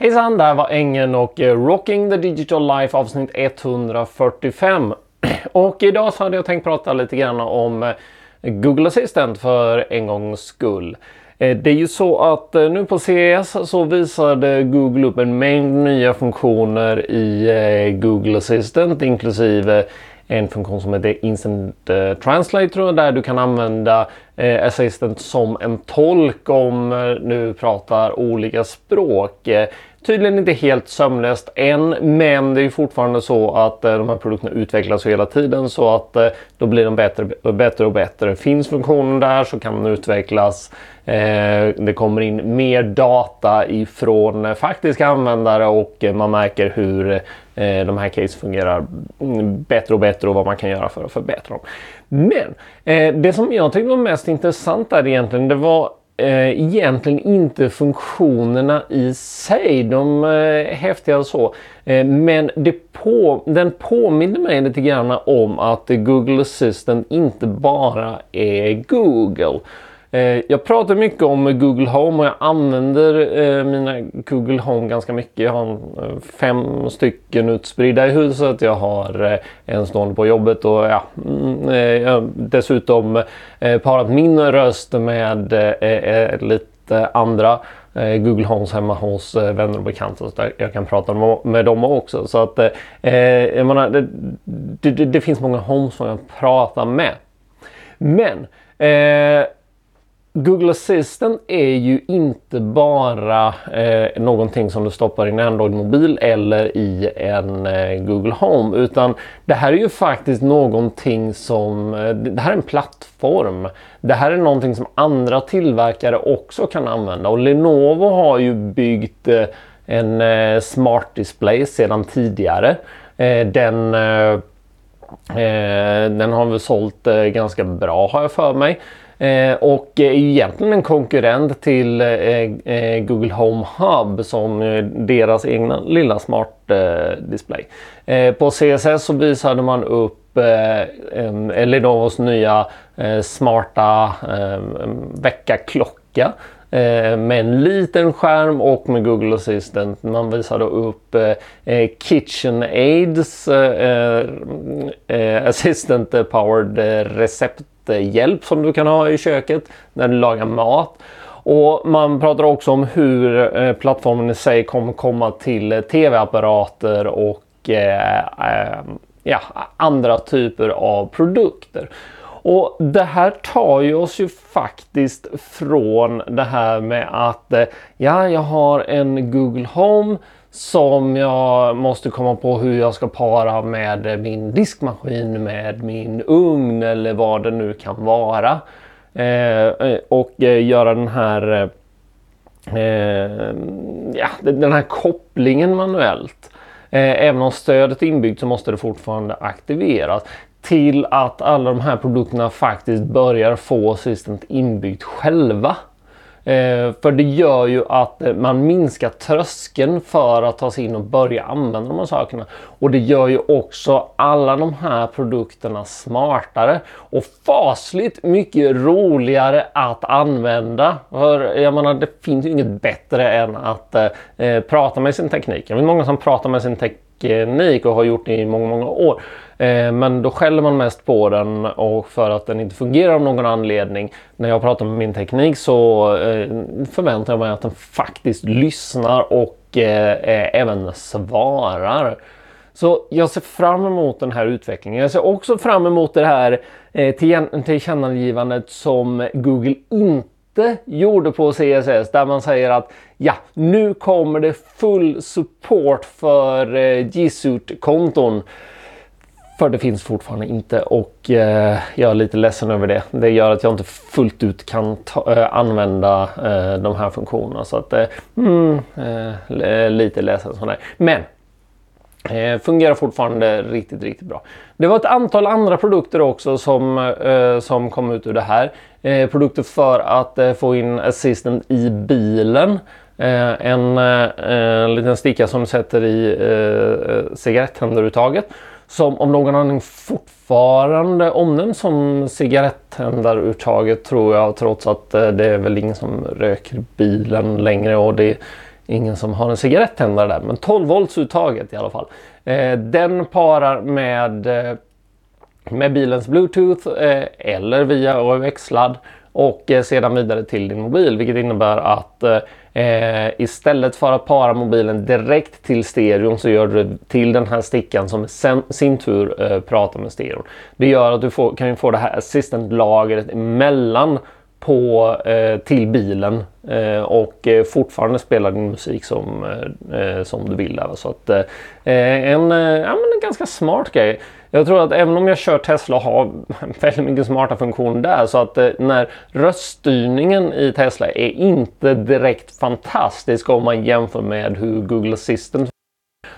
Hejsan, det här var Ängen och eh, Rocking the Digital Life avsnitt 145. Och idag så hade jag tänkt prata lite grann om eh, Google Assistant för en gångs skull. Eh, det är ju så att nu på CES så visade Google upp en mängd nya funktioner i Google Assistant inklusive en funktion som heter Instant eh, Translator där du kan använda eh, Assistant som en tolk om eh, du pratar olika språk. Tydligen inte helt sömlöst än, men det är fortfarande så att eh, de här produkterna utvecklas hela tiden så att eh, då blir de bättre, bättre och bättre. Finns funktionen där så kan den utvecklas. Eh, det kommer in mer data ifrån faktiska användare och man märker hur de här case fungerar mm, bättre och bättre och vad man kan göra för att förbättra dem. Men det som jag tyckte var mest intressant där egentligen det var eh, egentligen inte funktionerna i sig, de är häftiga och så. Eh, men det på, den påminner mig lite grann om att Google Assistant inte bara är Google. Eh, jag pratar mycket om Google Home och jag använder eh, mina Google Home ganska mycket. Jag har eh, fem stycken utspridda i huset. Jag har en stående på jobbet och ja, mm, dessutom parat min röst med lite andra Google Homes hemma hos vänner och bekanta så jag kan prata med dem också. Så att jag menar, det, det, det finns många Homes som jag pratar med. Men eh, Google Assistant är ju inte bara eh, någonting som du stoppar i en Android-mobil eller i en eh, Google Home utan det här är ju faktiskt någonting som, eh, det här är en plattform. Det här är någonting som andra tillverkare också kan använda och Lenovo har ju byggt eh, en eh, smart display sedan tidigare. Eh, den eh, eh, den har väl sålt eh, ganska bra har jag för mig. Eh, och är egentligen en konkurrent till eh, eh Google Home Hub som eh, deras egna lilla smart eh, display. på CSS så visade man upp eh, nya smarta väckarklocka med en liten skärm och med Google Assistant. Man visade upp eh, Kitchen Aids eh, Assistant Powered recept hjälp som du kan ha i köket när du lagar mat. Och man pratar också om hur eh, plattformen i sig kommer komma till eh, tv-apparater och eh, eh, ja, andra typer av produkter. Och det här tar ju oss ju faktiskt från det här med att eh, ja, jag har en Google Home som jag måste komma på hur jag ska para med min diskmaskin, med min ugn eller vad det nu kan vara. Eh, eh och eh, göra den här eh, ja, den här kopplingen manuellt. Eh, även om stödet är inbyggt så måste det fortfarande aktiveras till att alla de här produkterna faktiskt börjar få assistent inbyggt själva. Eh, för det gör ju att eh, man minskar tröskeln för att ta sig in och börja använda de här sakerna. Och det gör ju också alla de här produkterna smartare och fasligt mycket roligare att använda. För jag menar, det finns ju inget bättre än att eh, eh prata med sin teknik. Det är många som pratar med sin teknik och har gjort det i många, många år. Eh, men då skäller man mest på den och för att den inte fungerar av någon anledning. När jag pratar med min teknik så eh, förväntar jag mig att den faktiskt lyssnar och eh, även svarar. Så jag ser fram emot den här utvecklingen. Jag ser också fram emot det här tillkännagivandet som Google inte gjorde på CSS där man säger att ja, nu kommer det full support för eh, G Suite-konton. För det finns fortfarande inte och eh, jag är lite ledsen över det. Det gör att jag inte fullt ut kan ta, eh, använda eh, de här funktionerna. Så att, eh, mm, eh, eh lite ledsen sådär. Men eh, fungerar fortfarande riktigt, riktigt bra. Det var ett antal andra produkter också som, eh, som kom ut ur det här. Eh, produkter för att eh, få in Assistant i bilen. en, liten sticka som du sätter i eh, cigaretthänderuttaget som om någon anledning fortfarande omnämns som cigaretthändaruttaget tror jag trots att eh, det är väl ingen som röker i bilen längre och det ingen som har en cigarettändare där, men 12 volts uttaget i alla fall. Eh, den parar med, eh, med bilens bluetooth eh, eller via AUX-sladd och eh, sedan vidare till din mobil, vilket innebär att eh, eh, istället för att para mobilen direkt till stereon så gör du det till den här stickan som i sen, sin tur eh, pratar med stereon. Det gör att du får, kan få det här assistant-lagret emellan på, eh, till bilen eh, och eh, fortfarande spela din musik som, eh, som du vill. Där. Så att, eh, eh, en, ja, men en ganska smart grej. Jag tror att även om jag kör Tesla och har väldigt mycket smarta funktioner där så att när röststyrningen i Tesla är inte direkt fantastisk om man jämför med hur Google Assistant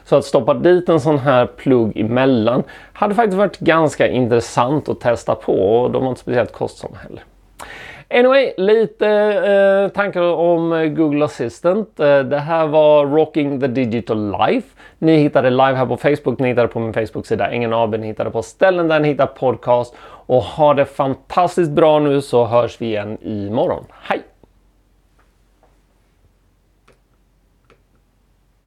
så att stoppa dit en sån här plugg emellan hade faktiskt varit ganska intressant att testa på och de var inte speciellt kostsamma heller. Anyway, lite eh, tankar om Google Assistant. Eh, det här var Rocking the Digital Life. Ni hittar det live här på Facebook, ni hittar det på min Facebook-sida Ingen AB, ni hittar det på ställen där ni hittar podcast. Och ha det fantastiskt bra nu så hörs vi igen imorgon. Hej!